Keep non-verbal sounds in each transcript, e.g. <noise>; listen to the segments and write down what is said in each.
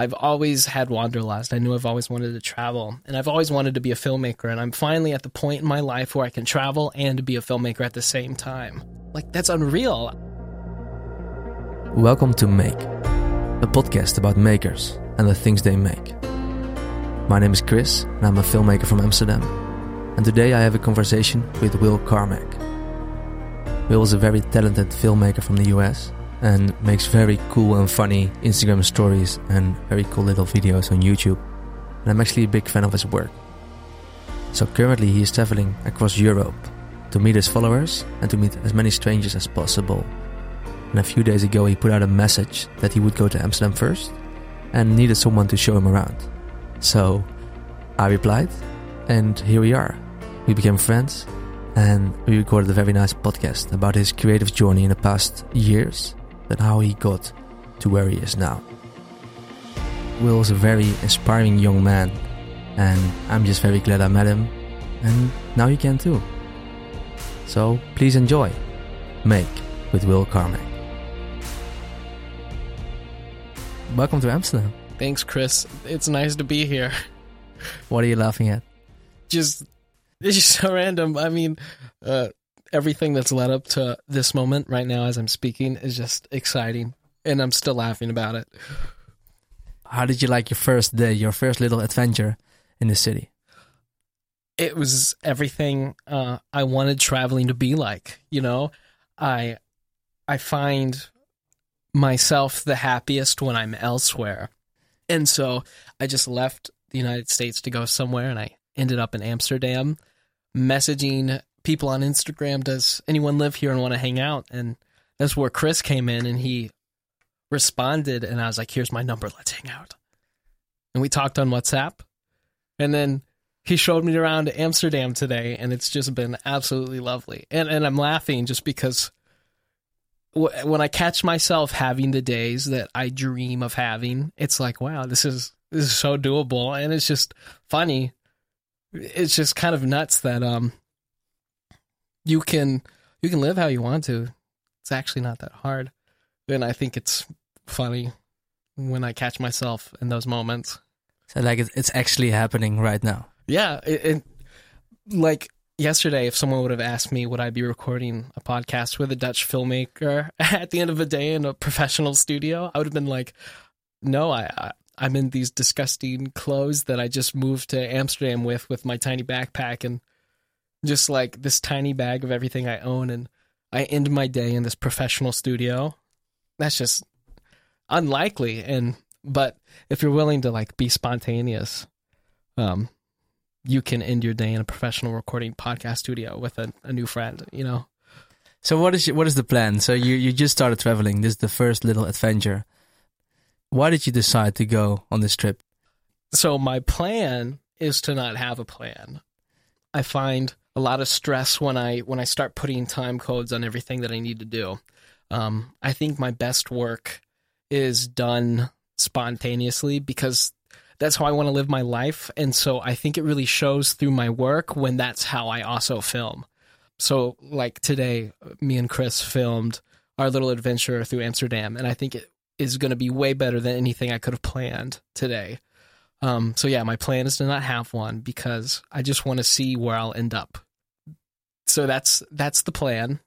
I've always had wanderlust. I knew I've always wanted to travel, and I've always wanted to be a filmmaker. And I'm finally at the point in my life where I can travel and be a filmmaker at the same time. Like, that's unreal. Welcome to Make, a podcast about makers and the things they make. My name is Chris, and I'm a filmmaker from Amsterdam. And today I have a conversation with Will Carmack. Will is a very talented filmmaker from the US and makes very cool and funny Instagram stories and very cool little videos on YouTube. And I'm actually a big fan of his work. So currently he is traveling across Europe to meet his followers and to meet as many strangers as possible. And a few days ago he put out a message that he would go to Amsterdam first and needed someone to show him around. So I replied, and here we are. We became friends and we recorded a very nice podcast about his creative journey in the past years and how he got to where he is now. Will is a very inspiring young man, and I'm just very glad I met him, and now you can too. So please enjoy Make with Will Carmack. Welcome to Amsterdam. Thanks, Chris. It's nice to be here. What are you laughing at? Just, it's just so random. I mean, uh, everything that's led up to this moment right now as I'm speaking is just exciting, and I'm still laughing about it. How did you like your first day, your first little adventure in the city? It was everything uh, I wanted traveling to be like. You know, I I find myself the happiest when I'm elsewhere, and so I just left the United States to go somewhere, and I ended up in Amsterdam, messaging people on Instagram, does anyone live here and want to hang out? And that's where Chris came in and he responded. And I was like, here's my number. Let's hang out. And we talked on WhatsApp. And then he showed me around Amsterdam today. And it's just been absolutely lovely. And, and I'm laughing just because when I catch myself having the days that I dream of having, it's like, wow, this is, this is so doable. And it's just funny. It's just kind of nuts that, um, you can you can live how you want to. It's actually not that hard. And I think it's funny when I catch myself in those moments. So like it's, it's actually happening right now. Yeah, it, it, like yesterday, if someone would have asked me, would I be recording a podcast with a Dutch filmmaker <laughs> at the end of the day in a professional studio, I would have been like, no, I, I I'm in these disgusting clothes that I just moved to Amsterdam with with my tiny backpack and just like this tiny bag of everything I own, and I end my day in this professional studio. That's just unlikely. And but if you're willing to like be spontaneous, um, you can end your day in a professional recording podcast studio with a, a new friend. You know. So what is your, what is the plan? So you you just started traveling. This is the first little adventure. Why did you decide to go on this trip? So my plan is to not have a plan. I find a lot of stress when I when I start putting time codes on everything that I need to do. Um, I think my best work is done spontaneously because that's how I want to live my life, and so I think it really shows through my work when that's how I also film. So, like today, me and Chris filmed our little adventure through Amsterdam, and I think it is going to be way better than anything I could have planned today. Um, so yeah, my plan is to not have one because I just want to see where I'll end up. So that's that's the plan,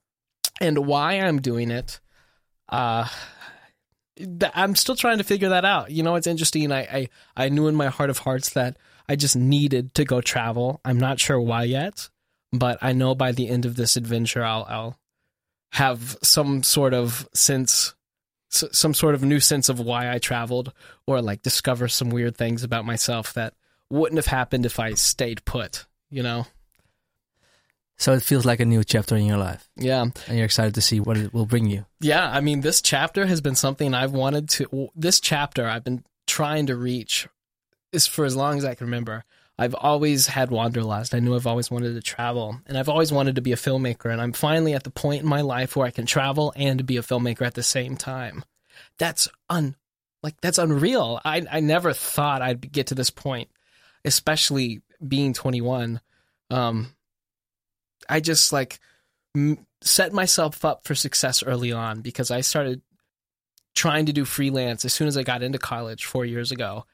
and why I'm doing it. Uh, I'm still trying to figure that out. You know, it's interesting. I, I I knew in my heart of hearts that I just needed to go travel. I'm not sure why yet, but I know by the end of this adventure, I'll I'll have some sort of sense some sort of new sense of why I traveled or like discover some weird things about myself that wouldn't have happened if I stayed put, you know? So it feels like a new chapter in your life. Yeah. And you're excited to see what it will bring you. Yeah. I mean, this chapter has been something I've wanted to, this chapter I've been trying to reach is for as long as I can remember. I've always had wanderlust. I knew I've always wanted to travel, and I've always wanted to be a filmmaker. And I'm finally at the point in my life where I can travel and be a filmmaker at the same time. That's un, like that's unreal. I I never thought I'd get to this point, especially being 21. Um, I just like m- set myself up for success early on because I started trying to do freelance as soon as I got into college four years ago.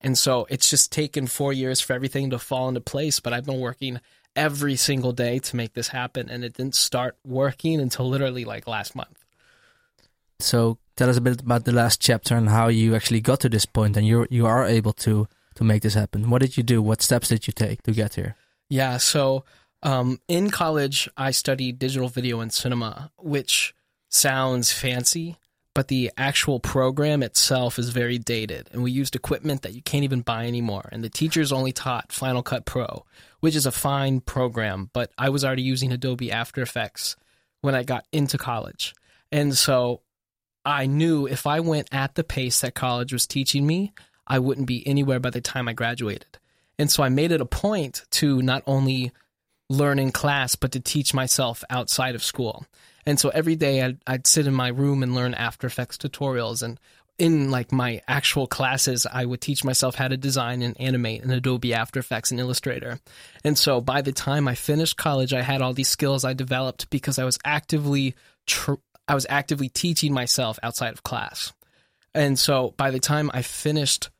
And so it's just taken four years for everything to fall into place. But I've been working every single day to make this happen. And it didn't start working until literally like last month. So tell us a bit about the last chapter and how you actually got to this point and you you are able to to make this happen. What did you do? What steps did you take to get here? Yeah, so um, in college, I studied digital video and cinema, which sounds fancy, but the actual program itself is very dated. And we used equipment that you can't even buy anymore. And the teachers only taught Final Cut Pro, which is a fine program, but I was already using Adobe After Effects when I got into college. And so I knew if I went at the pace that college was teaching me, I wouldn't be anywhere by the time I graduated. And so I made it a point to not only learn in class, but to teach myself outside of school. And so every day I'd, I'd sit in my room and learn After Effects tutorials. And in like my actual classes, I would teach myself how to design and animate in Adobe After Effects and Illustrator. And so by the time I finished college, I had all these skills I developed because I was actively tr- I was actively teaching myself outside of class. And so by the time I finished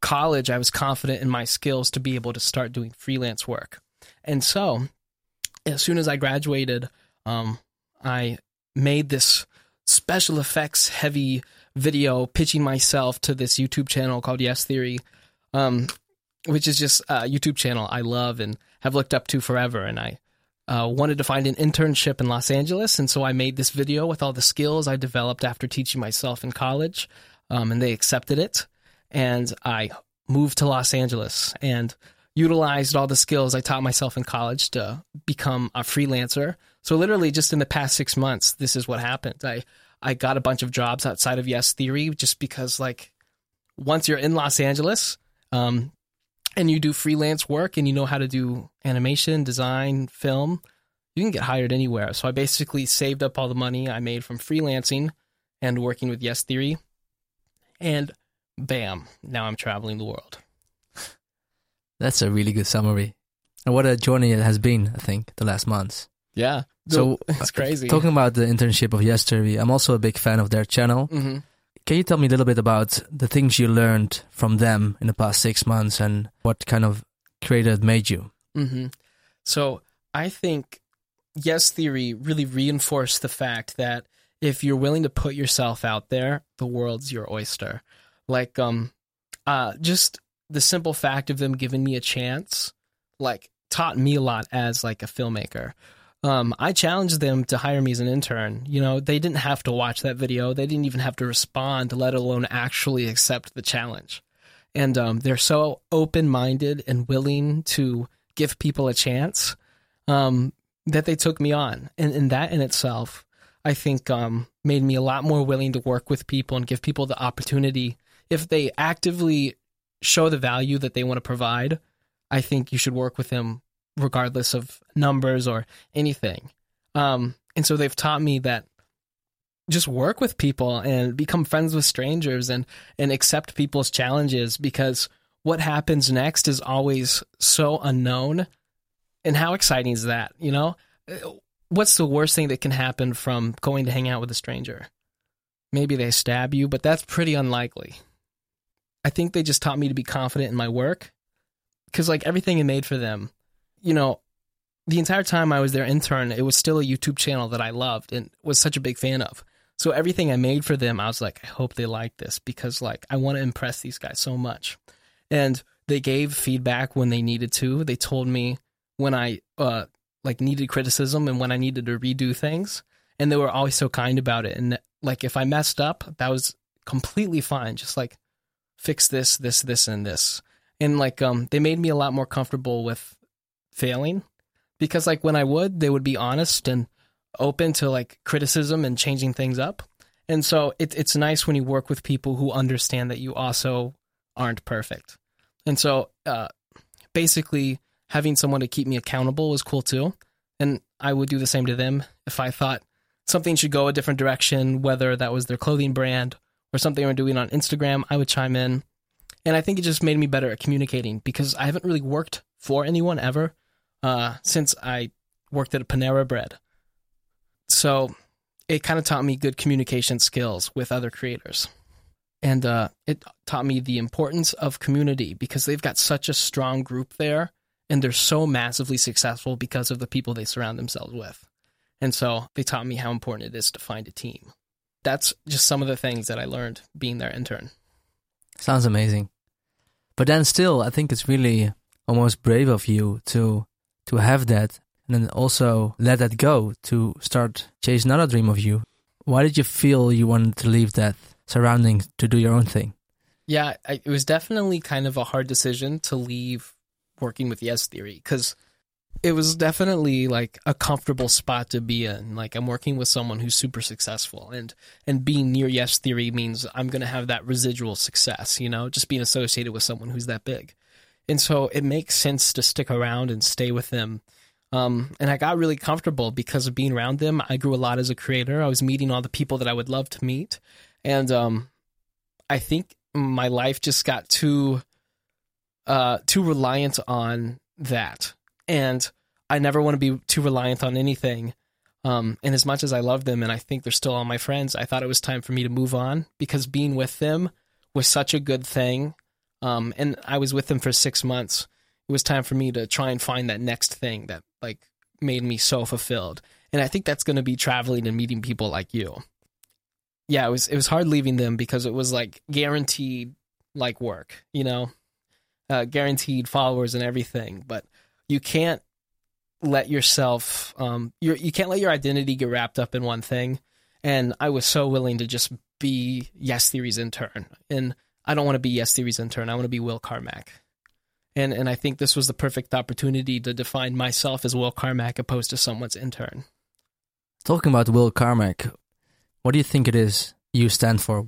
college, I was confident in my skills to be able to start doing freelance work. And so, as soon as I graduated, um, I made this special effects heavy video pitching myself to this YouTube channel called Yes Theory, um, which is just a YouTube channel I love and have looked up to forever. And I uh, wanted to find an internship in Los Angeles, and so I made this video with all the skills I developed after teaching myself in college, um, and they accepted it. And I moved to Los Angeles. And utilized all the skills I taught myself in college to become a freelancer. So literally just in the past 6 months this is what happened. I I got a bunch of jobs outside of Yes Theory just because like once you're in Los Angeles um, and you do freelance work and you know how to do animation, design, film, you can get hired anywhere. So I basically saved up all the money I made from freelancing and working with Yes Theory. And bam, now I'm traveling the world. That's a really good summary. And what a journey it has been, I think, the last months. Yeah. So it's crazy. Talking about the internship of Yes Theory, I'm also a big fan of their channel. hmm Can you tell me a little bit about the things you learned from them in the past six months and what kind of creator it made you? hmm So I think Yes Theory really reinforced the fact that if you're willing to put yourself out there, the world's your oyster. Like, um, uh, just the simple fact of them giving me a chance, like, taught me a lot as like a filmmaker. Um, I challenged them to hire me as an intern. You know, they didn't have to watch that video. They didn't even have to respond, let alone actually accept the challenge. And um, they're so open minded and willing to give people a chance um, that they took me on. And, and that in itself, I think, um, made me a lot more willing to work with people and give people the opportunity. If they actively show the value that they want to provide, I think you should work with them regardless of numbers or anything. Um, and so they've taught me that just work with people and become friends with strangers and and accept people's challenges because what happens next is always so unknown. And how exciting is that, you know? What's the worst thing that can happen from going to hang out with a stranger? Maybe they stab you, but that's pretty unlikely. I think they just taught me to be confident in my work because like everything I made for them, you know, the entire time I was their intern, it was still a YouTube channel that I loved and was such a big fan of. So everything I made for them, I was like, I hope they like this because like I want to impress these guys so much. And they gave feedback when they needed to. They told me when I uh like needed criticism and when I needed to redo things. And they were always so kind about it. And like if I messed up, that was completely fine. Just like fix this, this, this, and this. And like um they made me a lot more comfortable with failing because like when I would, they would be honest and open to like criticism and changing things up. And so it, it's nice when you work with people who understand that you also aren't perfect. And so uh, basically, having someone to keep me accountable was cool too. And I would do the same to them if I thought something should go a different direction, whether that was their clothing brand or something we're doing on Instagram, I would chime in. And I think it just made me better at communicating because I haven't really worked for anyone ever uh, since I worked at a Panera Bread. So it kind of taught me good communication skills with other creators. And uh, it taught me the importance of community because they've got such a strong group there and they're so massively successful because of the people they surround themselves with. And so they taught me how important it is to find a team. That's just some of the things that I learned being their intern. Sounds amazing. But then still, I think it's really almost brave of you to to have that and then also let that go to start chase another dream of you. Why did you feel you wanted to leave that surrounding to do your own thing? Yeah, I, it was definitely kind of a hard decision to leave working with Yes Theory because it was definitely like a comfortable spot to be in. Like I'm working with someone who's super successful and and being near Yes Theory means I'm going to have that residual success, you know, just being associated with someone who's that big. And so it makes sense to stick around and stay with them. Um, and I got really comfortable because of being around them. I grew a lot as a creator. I was meeting all the people that I would love to meet. And um, I think my life just got too uh, too reliant on that and I never want to be too reliant on anything. Um, and as much as I love them and I think they're still all my friends, I thought it was time for me to move on because being with them was such a good thing. Um, and I was with them for six months. It was time for me to try and find that next thing that like made me so fulfilled. And I think that's going to be traveling and meeting people like you. Yeah, it was it was hard leaving them because it was like guaranteed like work, you know, uh, guaranteed followers and everything. But you can't let yourself um you you can't let your identity get wrapped up in one thing. And i was so willing to just be yes theory's intern. And i don't want to be yes theory's intern. I want to be will carmack. And and i think this was the perfect opportunity to define myself as will carmack opposed to someone's intern. Talking about will carmack what do you think it is you stand for?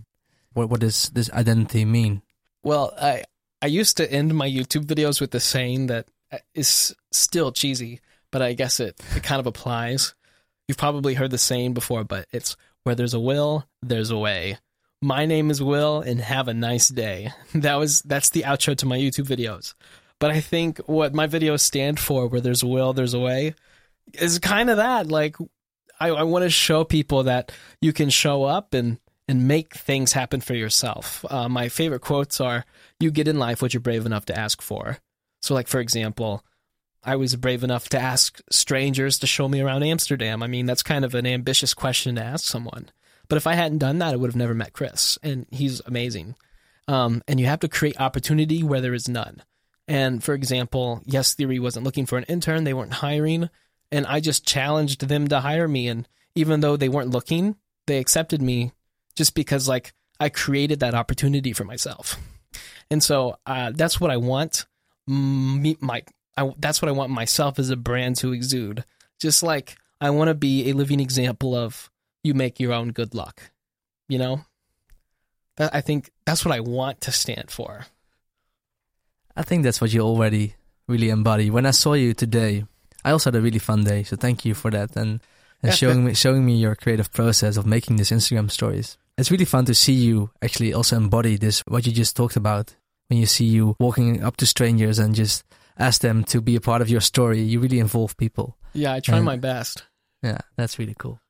What what does this identity mean? Well i i used to end my youtube videos with the saying that is still cheesy, but I guess it, it kind of applies. You've probably heard the saying before, but it's where there's a will, there's a way. My name is Will and have a nice day. <laughs> That was that's the outro to my YouTube videos. But I think what my videos stand for, where there's a will, there's a way, is kind of that. Like I, I want to show people that you can show up and and make things happen for yourself. Uh, my favorite quotes are, "You get in life what you're brave enough to ask for." So, like, for example, I was brave enough to ask strangers to show me around Amsterdam. I mean, that's kind of an ambitious question to ask someone. But if I hadn't done that, I would have never met Chris, and he's amazing. Um, and you have to create opportunity where there is none. And for example, Yes Theory wasn't looking for an intern, they weren't hiring, and I just challenged them to hire me. And even though they weren't looking, they accepted me just because, like, I created that opportunity for myself. And so uh, that's what I want me, my, I, that's what I want myself as a brand to exude. Just like I want to be a living example of you make your own good luck. You know, that, I think that's what I want to stand for. I think that's what you already really embody. When I saw you today, I also had a really fun day. So thank you for that and, and showing me showing me your creative process of making these Instagram stories. It's really fun to see you actually also embody this what you just talked about when you see you walking up to strangers and just ask them to be a part of your story. You really involve people. Yeah, I try and, my best. Yeah, that's really cool.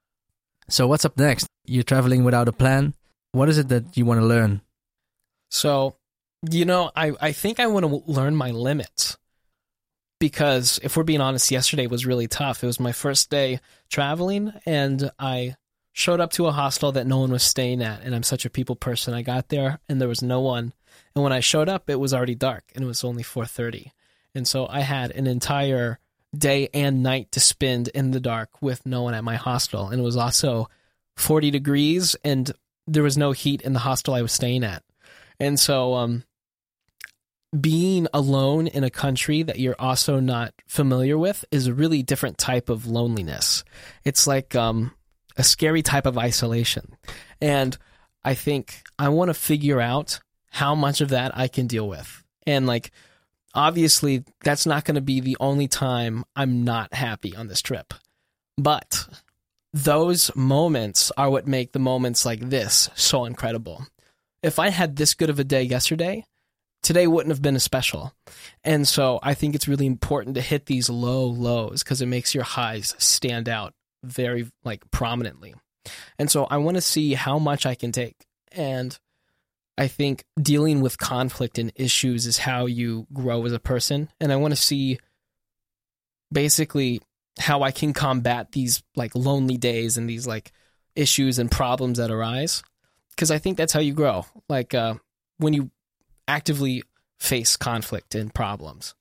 So, what's up next? You're traveling without a plan. What is it that you want to learn? So, you know, I, I think I want to learn my limits because if we're being honest, yesterday was really tough. It was my first day traveling, and I showed up to a hostel that no one was staying at. And I'm such a people person. I got there, and there was no one. And when I showed up, it was already dark and it was only 4:30. And so I had an entire day and night to spend in the dark with no one at my hostel. And it was also 40 degrees and there was no heat in the hostel I was staying at. And so um, being alone in a country that you're also not familiar with is a really different type of loneliness. It's like um, a scary type of isolation. And I think I want to figure out how much of that I can deal with. And like, obviously, that's not going to be the only time I'm not happy on this trip. But those moments are what make the moments like this so incredible. If I had this good of a day yesterday, today wouldn't have been as special. And so I think it's really important to hit these low lows because it makes your highs stand out very like prominently. And so I want to see how much I can take. And I think dealing with conflict and issues is how you grow as a person. And I want to see basically how I can combat these like lonely days and these like issues and problems that arise. Cause I think that's how you grow. Like, uh, when you actively face conflict and problems,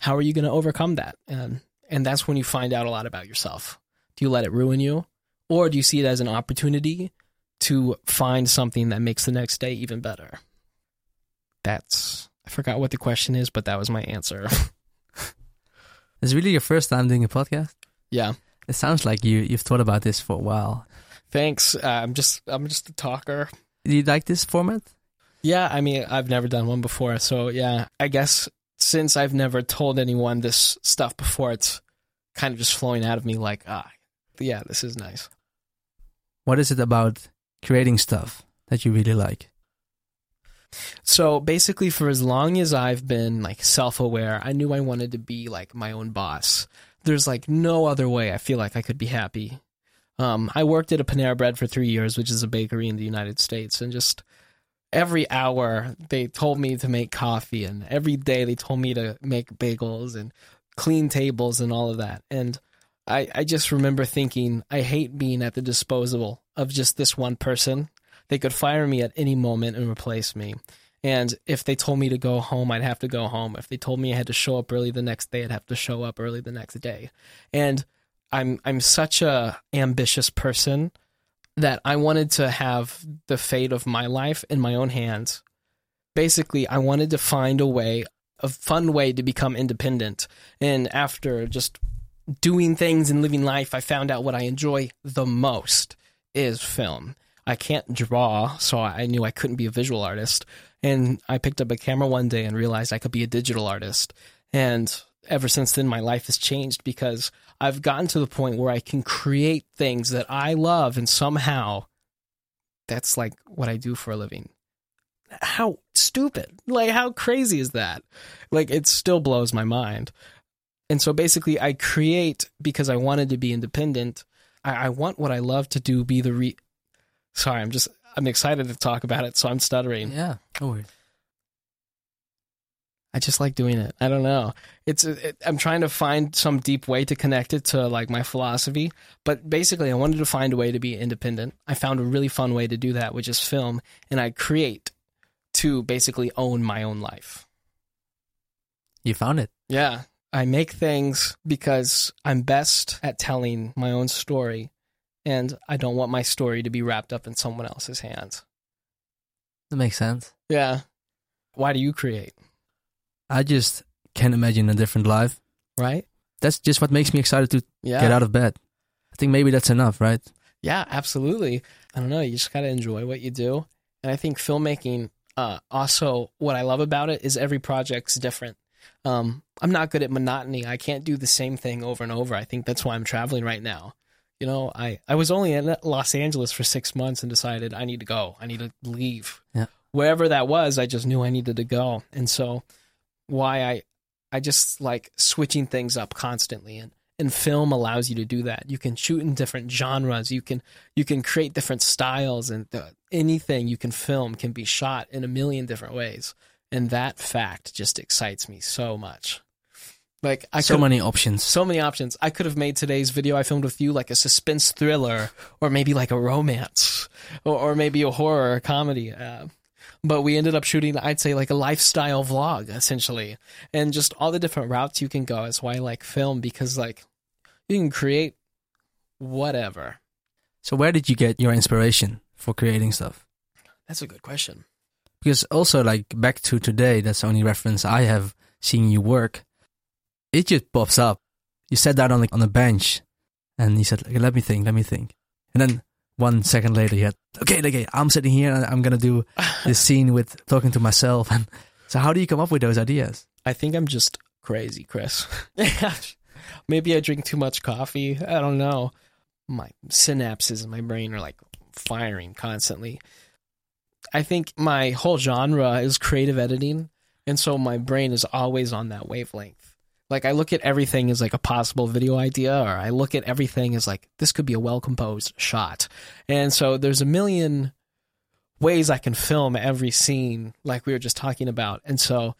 how are you going to overcome that? And, and that's when you find out a lot about yourself. Do you let it ruin you? Or do you see it as an opportunity to find something that makes the next day even better? That's, I forgot what the question is, but that was my answer. <laughs> It's really your first time doing a podcast? yeah. It sounds like you, you've thought about this for a while. Thanks. Uh, I'm just, I'm just a talker. Do you like this format? Yeah. I mean, I've never done one before. So yeah, I guess since I've never told anyone this stuff before, it's kind of just flowing out of me like, ah, yeah, this is nice. What is it about creating stuff that you really like? So basically, for as long as I've been like self aware, I knew I wanted to be like my own boss. There's like no other way I feel like I could be happy. Um, I worked at a Panera Bread for three years, which is a bakery in the United States, and just every hour they told me to make coffee, and every day they told me to make bagels and clean tables and all of that. And I, I just remember thinking, I hate being at the disposal of just this one person. They could fire me at any moment and replace me. And if they told me to go home, I'd have to go home. If they told me I had to show up early the next day, I'd have to show up early the next day. And I'm I'm such a ambitious person that I wanted to have the fate of my life in my own hands. Basically, I wanted to find a way, a fun way to become independent. And after just doing things and living life, I found out what I enjoy the most is film. I can't draw, so I knew I couldn't be a visual artist. And I picked up a camera one day and realized I could be a digital artist. And ever since then, my life has changed because I've gotten to the point where I can create things that I love, and somehow that's like what I do for a living. How stupid. Like, how crazy is that? Like, it still blows my mind. And so basically, I create because I wanted to be independent. I, I want what I love to do be the re. Sorry, I'm just I'm excited to talk about it, so I'm stuttering. Yeah. No worries. I just like doing it. I don't know. It's it, I'm trying to find some deep way to connect it to like my philosophy, but basically I wanted to find a way to be independent. I found a really fun way to do that, which is film, and I create to basically own my own life. You found it. Yeah. I make things because I'm best at telling my own story, and I don't want my story to be wrapped up in someone else's hands. That makes sense. Yeah. Why do you create? I just can't imagine a different life. Right? That's just what makes me excited to Yeah. get out of bed. I think maybe that's enough, right? Yeah, absolutely. I don't know. You just got to enjoy what you do. And I think filmmaking, uh, also, what I love about it is every project's different. Um, I'm not good at monotony. I can't do the same thing over and over. I think that's why I'm traveling right now. You know, I, I was only in Los Angeles for six months and decided I need to go. I need to leave. Yeah. Wherever that was, I just knew I needed to go. And so, why I I just like switching things up constantly and and film allows you to do that. You can shoot in different genres. You can you can create different styles and the, anything you can film can be shot in a million different ways. And that fact just excites me so much. Like I so could many options. so many options. I could have made today's video I filmed with you like a suspense thriller, or maybe like a romance, or, or maybe a horror or comedy. Uh, but we ended up shooting, I'd say, like a lifestyle vlog essentially, and just all the different routes you can go. Is why I like film because like you can create whatever. So where did you get your inspiration for creating stuff? That's a good question. Because also like back to today, that's the only reference I have seeing you work. It just pops up. You sat down on the, on a bench and you said, let me think, let me think. And then one second later you had, okay, okay, I'm sitting here and I'm going to do <laughs> this scene with talking to myself. And so how do you come up with those ideas? I think I'm just crazy, Chris. <laughs> <laughs> Maybe I drink too much coffee. I don't know. My synapses in my brain are like firing constantly. I think my whole genre is creative editing, and so my brain is always on that wavelength. Like I look at everything as like a possible video idea, or I look at everything as like this could be a well composed shot. And so there's a million ways I can film every scene, like we were just talking about. And so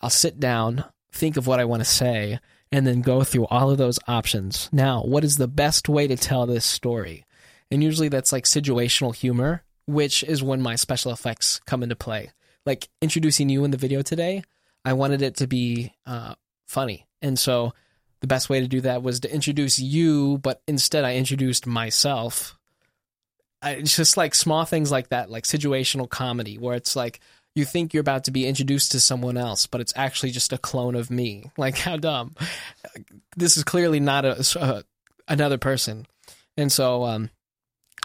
I'll sit down, think of what I want to say, and then go through all of those options. Now, what is the best way to tell this story? And usually that's like situational humor, which is when my special effects come into play. Like introducing you in the video today, I wanted it to be uh, funny. And so the best way to do that was to introduce you, but instead I introduced myself. I, it's just like small things like that, like situational comedy, where it's like you think you're about to be introduced to someone else, but it's actually just a clone of me. <laughs> Like, how dumb. This is clearly not a, uh, another person. And so, um,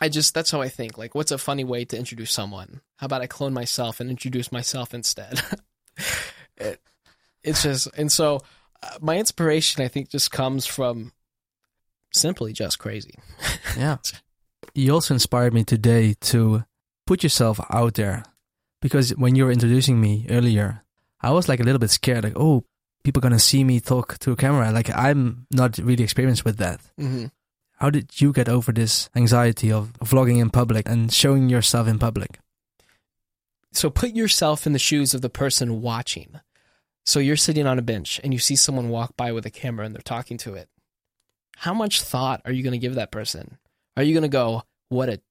I just, that's how I think. Like, what's a funny way to introduce someone? How about I clone myself and introduce myself instead? <laughs> it, it's just, and so uh, my inspiration, I think, just comes from simply just crazy. <laughs> yeah. You also inspired me today to put yourself out there because when you were introducing me earlier, I was like a little bit scared, like, oh, people gonna see me talk to a camera. Like I'm not really experienced with that. Mm-hmm. How did you get over this anxiety of vlogging in public and showing yourself in public? So put yourself in the shoes of the person watching. So you're sitting on a bench and you see someone walk by with a camera and they're talking to it. How much thought are you going to give that person? Are you going to go, what a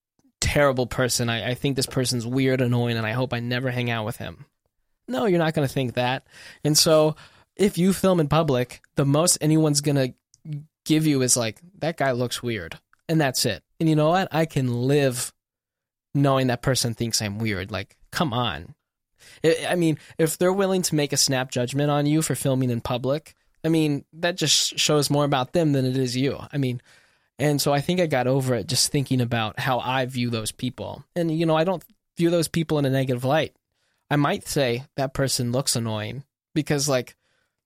terrible person. I, I think this person's weird, annoying, and I hope I never hang out with him. No, you're not going to think that. And so if you film in public, the most anyone's going to give you is like, that guy looks weird. And that's it. And you know what? I can live knowing that person thinks I'm weird. Like, come on. I mean, if they're willing to make a snap judgment on you for filming in public, I mean, that just shows more about them than it is you. I mean, and so I think I got over it just thinking about how I view those people. And, you know, I don't view those people in a negative light. I might say that person looks annoying because, like,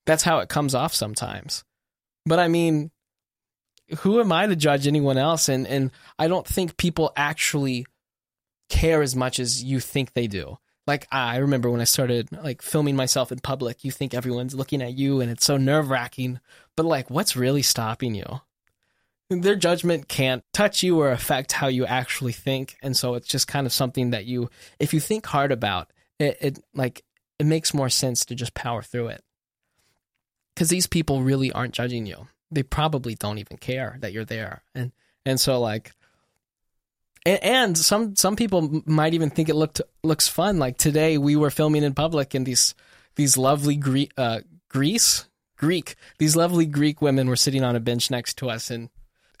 that's how it comes off sometimes. But I mean, who am I to judge anyone else? And, and I don't think people actually care as much as you think they do. Like I remember when I started like filming myself in public, you think everyone's looking at you and it's so nerve wracking. But like, what's really stopping you? their judgment can't touch you or affect how you actually think and so it's just kind of something that you if you think hard about it, it like it makes more sense to just power through it because these people really aren't judging you they probably don't even care that you're there and and so like and, and some some people might even think it looked looks fun like today we were filming in public and these these lovely Gre- uh, Greece Greek these lovely Greek women were sitting on a bench next to us and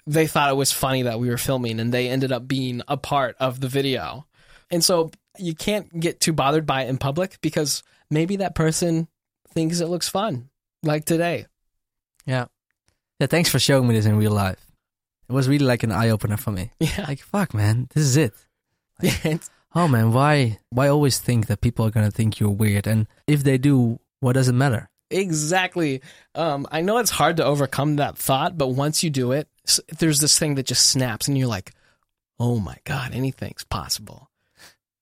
they thought it was funny that we were filming and they ended up being a part of the video. And so you can't get too bothered by it in public because maybe that person thinks it looks fun, like today. Yeah. Yeah, thanks for showing me this in real life. It was really like an eye opener for me. Yeah. Like, fuck, man, this is it. <laughs> Like, oh, man, why, why always think that people are going to think you're weird? And if they do, what does it matter? Exactly. Um, I know it's hard to overcome that thought, but once you do it, there's this thing that just snaps, and you're like, "Oh my god, anything's possible."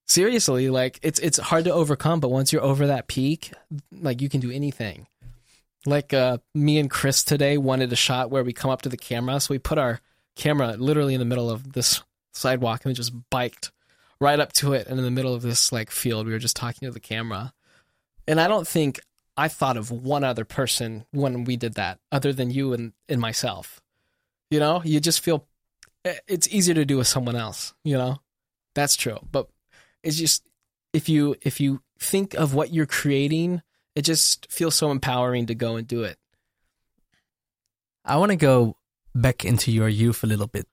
Seriously, like it's it's hard to overcome, but once you're over that peak, like you can do anything. Like uh, me and Chris today wanted a shot where we come up to the camera, so we put our camera literally in the middle of this sidewalk and we just biked right up to it, and in the middle of this like field, we were just talking to the camera. And I don't think I thought of one other person when we did that, other than you and, and myself. You know, you just feel eh, it's easier to do with someone else. You know, that's true. But it's just if you if you think of what you're creating, it just feels so empowering to go and do it. I want to go back into your youth a little bit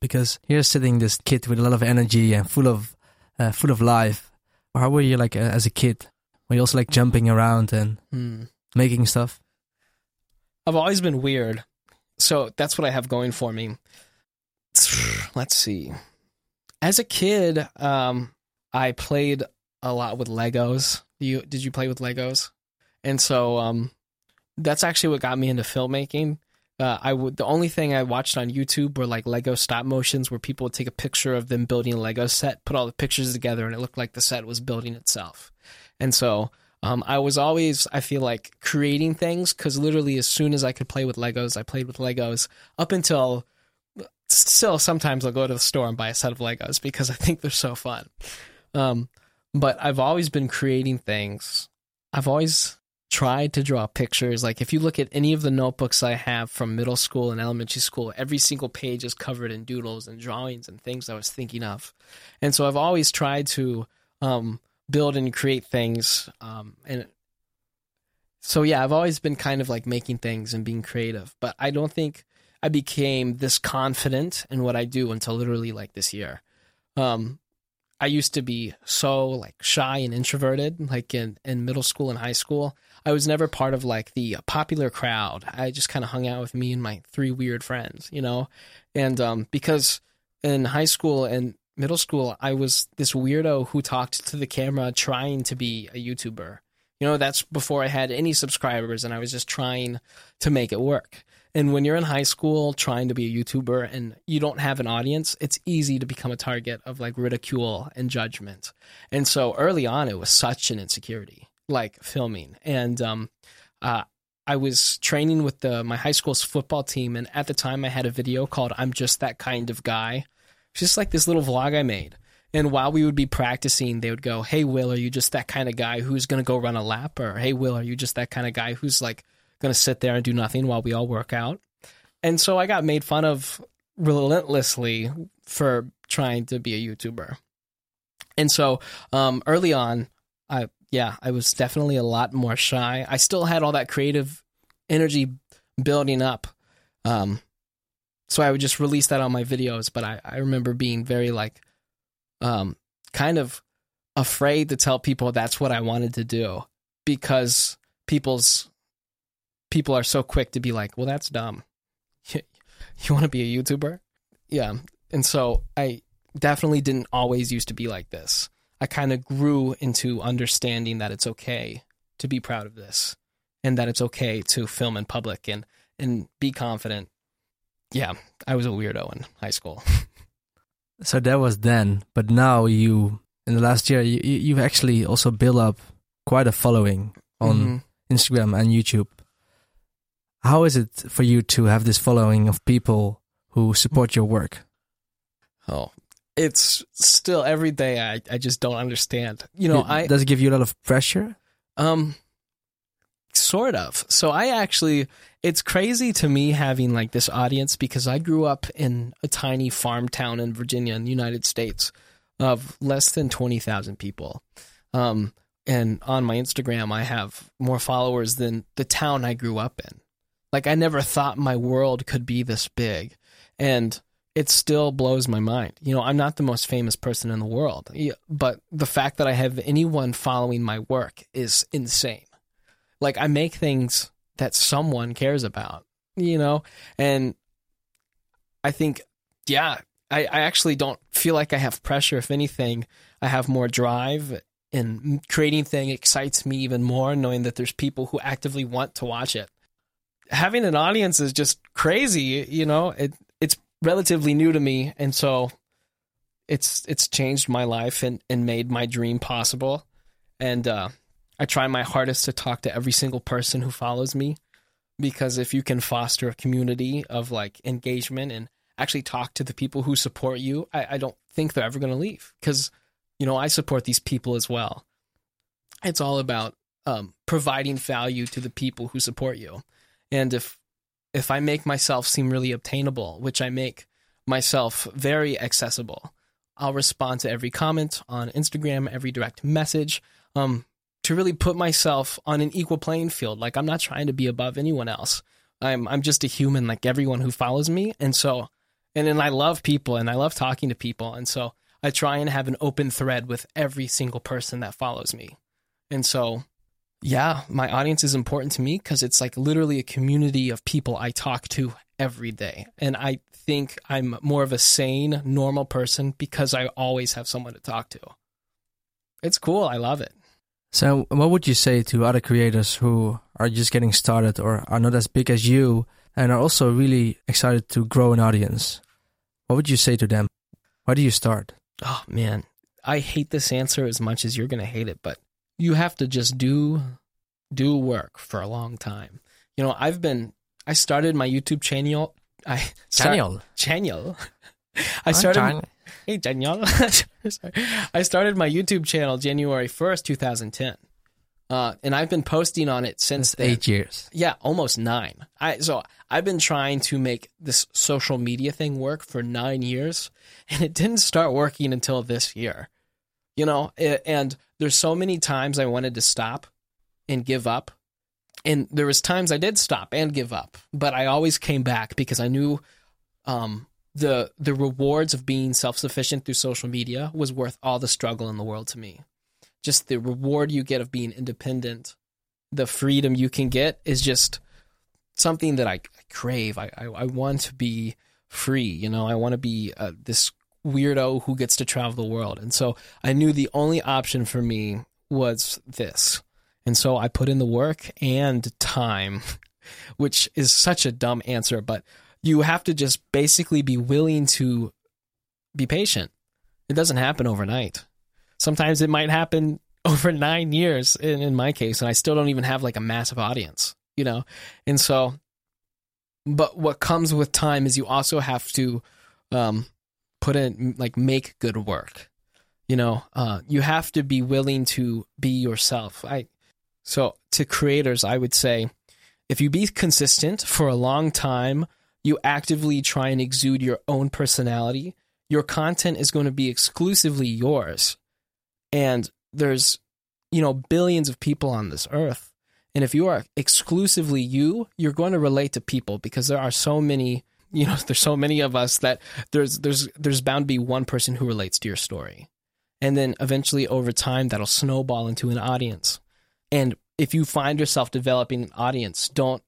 because here's sitting this kid with a lot of energy and full of uh, full of life. How were you like uh, as a kid? Were you also like jumping around and hmm. making stuff? I've always been weird. So that's what I have going for me. <sighs> Let's see. As a kid, um, I played a lot with Legos. You did you play with Legos? And so um, that's actually what got me into filmmaking. Uh, I would the only thing I watched on YouTube were like Lego stop motions, where people would take a picture of them building a Lego set, put all the pictures together, and it looked like the set was building itself. And so Um, I was always, I feel like, creating things because literally as soon as I could play with Legos, I played with Legos up until still sometimes I'll go to the store and buy a set of Legos because I think they're so fun. Um, but I've always been creating things. I've always tried to draw pictures. Like if you look at any of the notebooks I have from middle school and elementary school, every single page is covered in doodles and drawings and things I was thinking of. And so I've always tried to um, build and create things. Um, and so, yeah, I've always been kind of like making things and being creative, but I don't think I became this confident in what I do until literally like this year. Um, I used to be so like shy and introverted, like in, in middle school and high school. I was never part of like the popular crowd. I just kind of hung out with me and my three weird friends, you know? And um, because in high school and middle school, I was this weirdo who talked to the camera trying to be a YouTuber. You know, that's before I had any subscribers and I was just trying to make it work. And when you're in high school trying to be a YouTuber and you don't have an audience, it's easy to become a target of like ridicule and judgment. And so early on, it was such an insecurity, like filming. And um, uh, I was training with the my high school's football team, and at the time, I had a video called "I'm Just That Kind of Guy." Just like this little vlog I made. And while we would be practicing, they would go, "Hey, Will, are you just that kind of guy who's going to go run a lap?" Or, "Hey, Will, are you just that kind of guy who's like going to sit there and do nothing while we all work out. And so I got made fun of relentlessly for trying to be a YouTuber. And so um, early on, I yeah, I was definitely a lot more shy. I still had all that creative energy building up. Um, so I would just release that on my videos. But I, I remember being very like, um, kind of afraid to tell people that's what I wanted to do because people's people are so quick to be like, well, that's dumb. <laughs> You, want to be a YouTuber? Yeah. And so I definitely didn't always used to be like this. I kind of grew into understanding that it's okay to be proud of this and that it's okay to film in public and, and be confident. Yeah, I was a weirdo in high school. <laughs> so that was then, but now you, in the last year, you, you've actually also built up quite a following on mm-hmm. Instagram and YouTube. How is it for you to have this following of people who support your work? Oh, it's still every day. I, I just don't understand. You know, it, I does it give you a lot of pressure? Um, sort of. So I actually, it's crazy to me having like this audience because I grew up in a tiny farm town in Virginia, in the United States, of less than twenty thousand people. Um, and on my Instagram, I have more followers than the town I grew up in. Like I never thought my world could be this big. And it still blows my mind. You know, I'm not the most famous person in the world, but the fact that I have anyone following my work is insane. Like I make things that someone cares about, you know? And I think, yeah, I, I actually don't feel like I have pressure. If anything, I have more drive and creating thing excites me even more knowing that there's people who actively want to watch it having an audience is just crazy. You know, it it's relatively new to me, and so it's it's changed my life and and made my dream possible. And uh, I try my hardest to talk to every single person who follows me, because if you can foster a community of like engagement and actually talk to the people who support you, I, I don't think they're ever going to leave. Because you know, I support these people as well. It's all about um, providing value to the people who support you. And if if I make myself seem really obtainable, which I make myself very accessible, I'll respond to every comment on Instagram, every direct message, um, to really put myself on an equal playing field. Like I'm not trying to be above anyone else. I'm I'm just a human like everyone who follows me. And so and then I love people and I love talking to people. And so I try and have an open thread with every single person that follows me. And so yeah, my audience is important to me because it's like literally a community of people I talk to every day. And I think I'm more of a sane, normal person because I always have someone to talk to. It's cool. I love it. So, what would you say to other creators who are just getting started or are not as big as you and are also really excited to grow an audience? What would you say to them? Why do you start? Oh, man. I hate this answer as much as you're going to hate it, but you have to just do do work for a long time. You know, I've been I started my YouTube channel. I <laughs> Daniel. channel. <laughs> I started. <laughs> Hey, Daniel. I started my YouTube channel January first, two thousand ten, uh, and I've been posting on it since then. Eight years. Yeah, almost nine. I so I've been trying to make this social media thing work for nine years, and it didn't start working until this year. You know, and there's so many times I wanted to stop and give up, and there was times I did stop and give up, but I always came back because I knew um, the the rewards of being self sufficient through social media was worth all the struggle in the world to me. Just the reward you get of being independent the freedom you can get is just something that I crave. I, I, I want to be free. You know, I want to be uh, this weirdo who gets to travel the world. And so I knew the only option for me was this. And so I put in the work and time, <laughs> which is such a dumb answer, but you have to just basically be willing to be patient. It doesn't happen overnight. Sometimes it might happen <laughs> over nine years in, in my case, and I still don't even have like a massive audience, you know? And so, but what comes with time is you also have to um, put in, like, make good work. You know, uh, you have to be willing to be yourself. I, so to creators, I would say if you be consistent for a long time, you actively try and exude your own personality, your content is going to be exclusively yours. And there's, you know, billions of people on this earth. And if you are exclusively you, you're going to relate to people because there are so many, you know, <laughs> there's so many of us that there's there's there's bound to be one person who relates to your story. And then eventually over time that'll snowball into an audience. And if you find yourself developing an audience, don't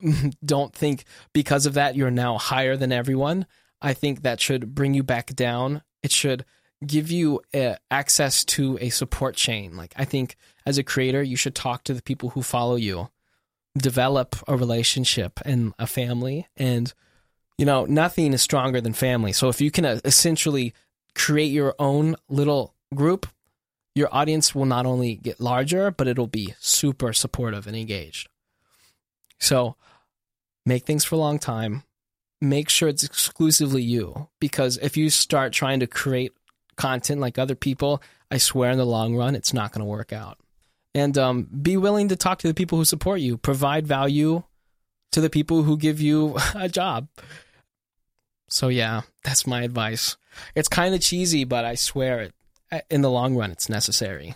<laughs> don't think because of that you're now higher than everyone. I think that should bring you back down. It should give you uh, access to a support chain. Like I think as a creator, you should talk to the people who follow you, develop a relationship and a family, and you know nothing is stronger than family. So if you can uh, essentially create your own little group, your audience will not only get larger, but it'll be super supportive and engaged. So make things for a long time. Make sure it's exclusively you because if you start trying to create content like other people, I swear in the long run, it's not going to work out. And um, be willing to talk to the people who support you, provide value to the people who give you <laughs> a job. So, yeah, that's my advice. It's kind of cheesy, but I swear it. In the long run, it's necessary.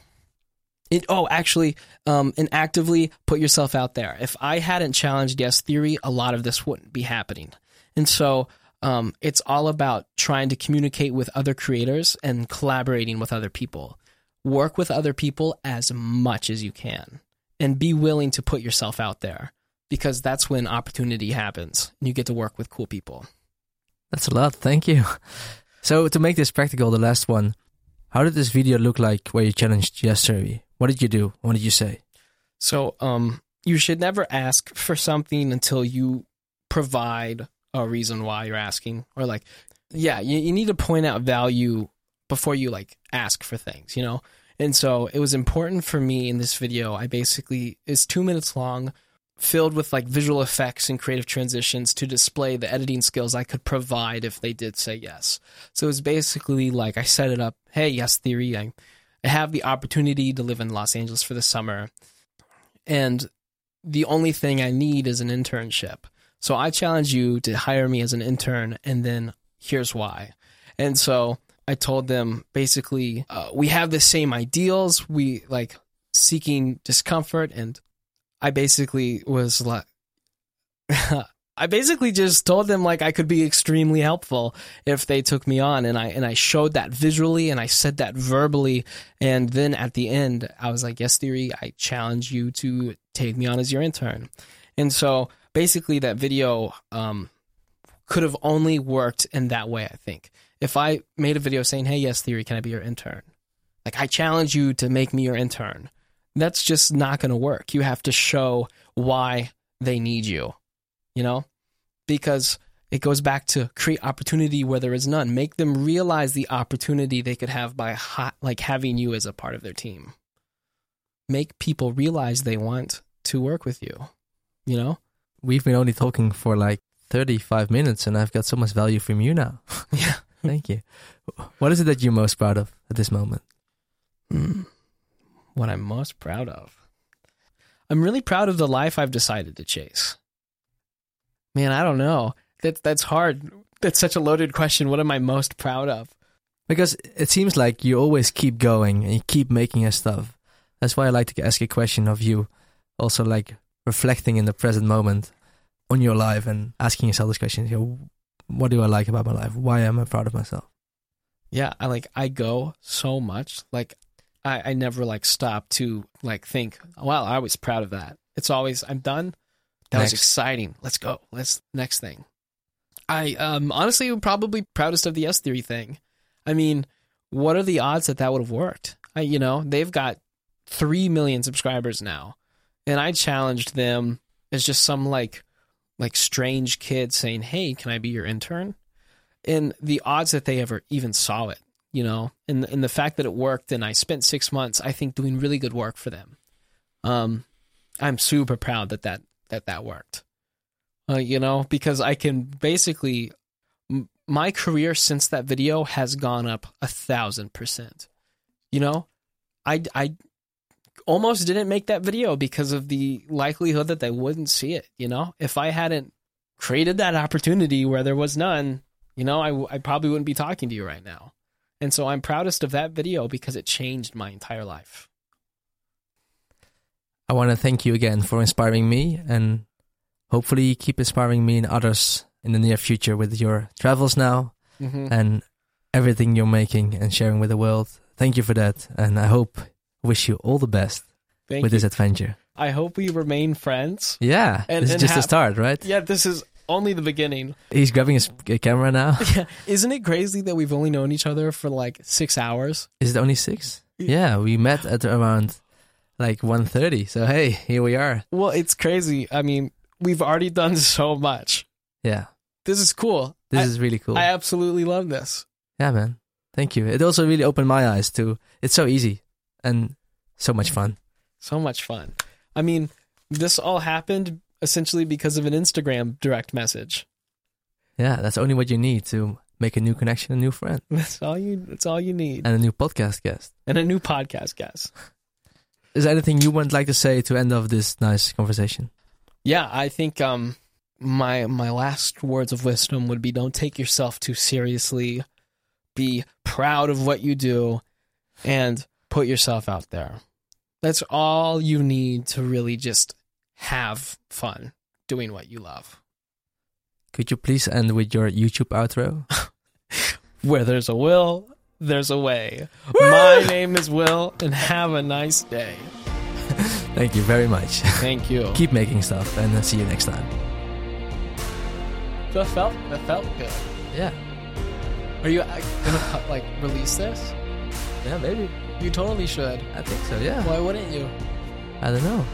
It, oh, actually, um, and actively put yourself out there. If I hadn't challenged Yes Theory, a lot of this wouldn't be happening. And so um, it's all about trying to communicate with other creators and collaborating with other people. Work with other people as much as you can and be willing to put yourself out there because that's when opportunity happens and you get to work with cool people. That's a lot. Thank you. <laughs> So to make this practical, the last one, how did this video look like where you challenged Yes Theory? What did you do? What did you say? So, um, you should never ask for something until you provide a reason why you're asking, or like, yeah, you, you need to point out value before you like ask for things, you know. And so it was important for me in this video. I basically is two minutes long, filled with like visual effects and creative transitions to display the editing skills I could provide if they did say yes. So it was basically like I set it up. Hey, Yes Theory. I, I have the opportunity to live in Los Angeles for the summer, and the only thing I need is an internship. So I challenge you to hire me as an intern, and then here's why. And so I told them basically, uh, we have the same ideals. We like seeking discomfort, and I basically was like, <laughs> I basically just told them like I could be extremely helpful if they took me on, and I and I showed that visually, and I said that verbally, and then at the end I was like, Yes Theory, I challenge you to take me on as your intern, and so basically that video um, could have only worked in that way. I think if I made a video saying, hey, Yes Theory, can I be your intern? Like I challenge you to make me your intern. That's just not going to work. You have to show why they need you, you know, because it goes back to create opportunity where there is none. Make them realize the opportunity they could have by ha- like having you as a part of their team. make people realize they want to work with you. You know? We've been only talking for like 35 minutes and I've got so much value from you now. <laughs> Yeah. Thank you. What is it that you're most proud of at this moment? Mm. What I'm most proud of. I'm really proud of the life I've decided to chase. Man, I don't know. That that's hard. That's such a loaded question. What am I most proud of? Because it seems like you always keep going and you keep making your stuff. That's why I like to ask a question of you, also like reflecting in the present moment on your life and asking yourself this question. You know, what do I like about my life? Why am I proud of myself? Yeah, I like I go so much. Like I, I never like stop to like think, wow, I was proud of that. It's always I'm done. That Next. was exciting. Let's go. Let's next thing. I um honestly am probably proudest of the Yes Theory thing. I mean, what are the odds that that would have worked? I, you know, they've got three million subscribers now, and I challenged them as just some like like strange kid saying, "Hey, can I be your intern?" And the odds that they ever even saw it, you know, and and the fact that it worked, and I spent six months, I think, doing really good work for them. Um, I'm super proud that that that that worked. Uh, you know, because I can basically m- my career since that video has gone up a thousand percent. You know, I I almost didn't make that video because of the likelihood that they wouldn't see it. You know, if I hadn't created that opportunity where there was none, you know, I, I probably wouldn't be talking to you right now. And so I'm proudest of that video because it changed my entire life. I want to thank you again for inspiring me and hopefully keep inspiring me and others in the near future with your travels now Mm-hmm. and everything you're making and sharing with the world. Thank you for that. And I hope, wish you all the best Thank with you. this adventure. I hope we remain friends. Yeah. And- this and is just have- start, right? Yeah, this is only the beginning. He's grabbing his camera now. <laughs> Yeah, isn't it crazy that we've only known each other for like six hours? Is it only six? Yeah. We met at around like 1.30. So hey, here we are. Well, it's crazy. I mean, we've already done <laughs> so much. Yeah, This is cool. this I, is really cool. I absolutely love this. yeah, man. Thank you. It also really opened my eyes to. It's so easy and so much fun. So much fun. I mean, this all happened essentially because of an Instagram direct message. Yeah, that's only what you need to make a new connection, a new friend, <laughs> That's all you. That's all you need, and a new podcast guest. and a new podcast guest. Is there anything you would like to say to end of this nice conversation? Yeah, I think um, my my last words of wisdom would be: don't take yourself too seriously. Be proud of what you do, and put yourself out there. That's all you need to really just have fun doing what you love. Could you please end with your YouTube outro? <laughs> Where there's a will, there's a way. My name is Will, and have a nice day. <laughs> Thank you very much. Thank you. <laughs> Keep making stuff, and uh, see you next time. That felt that felt good. Yeah, Are you uh, gonna like release this? yeah, maybe. You totally should. I think so. Yeah, Why wouldn't you? I don't know.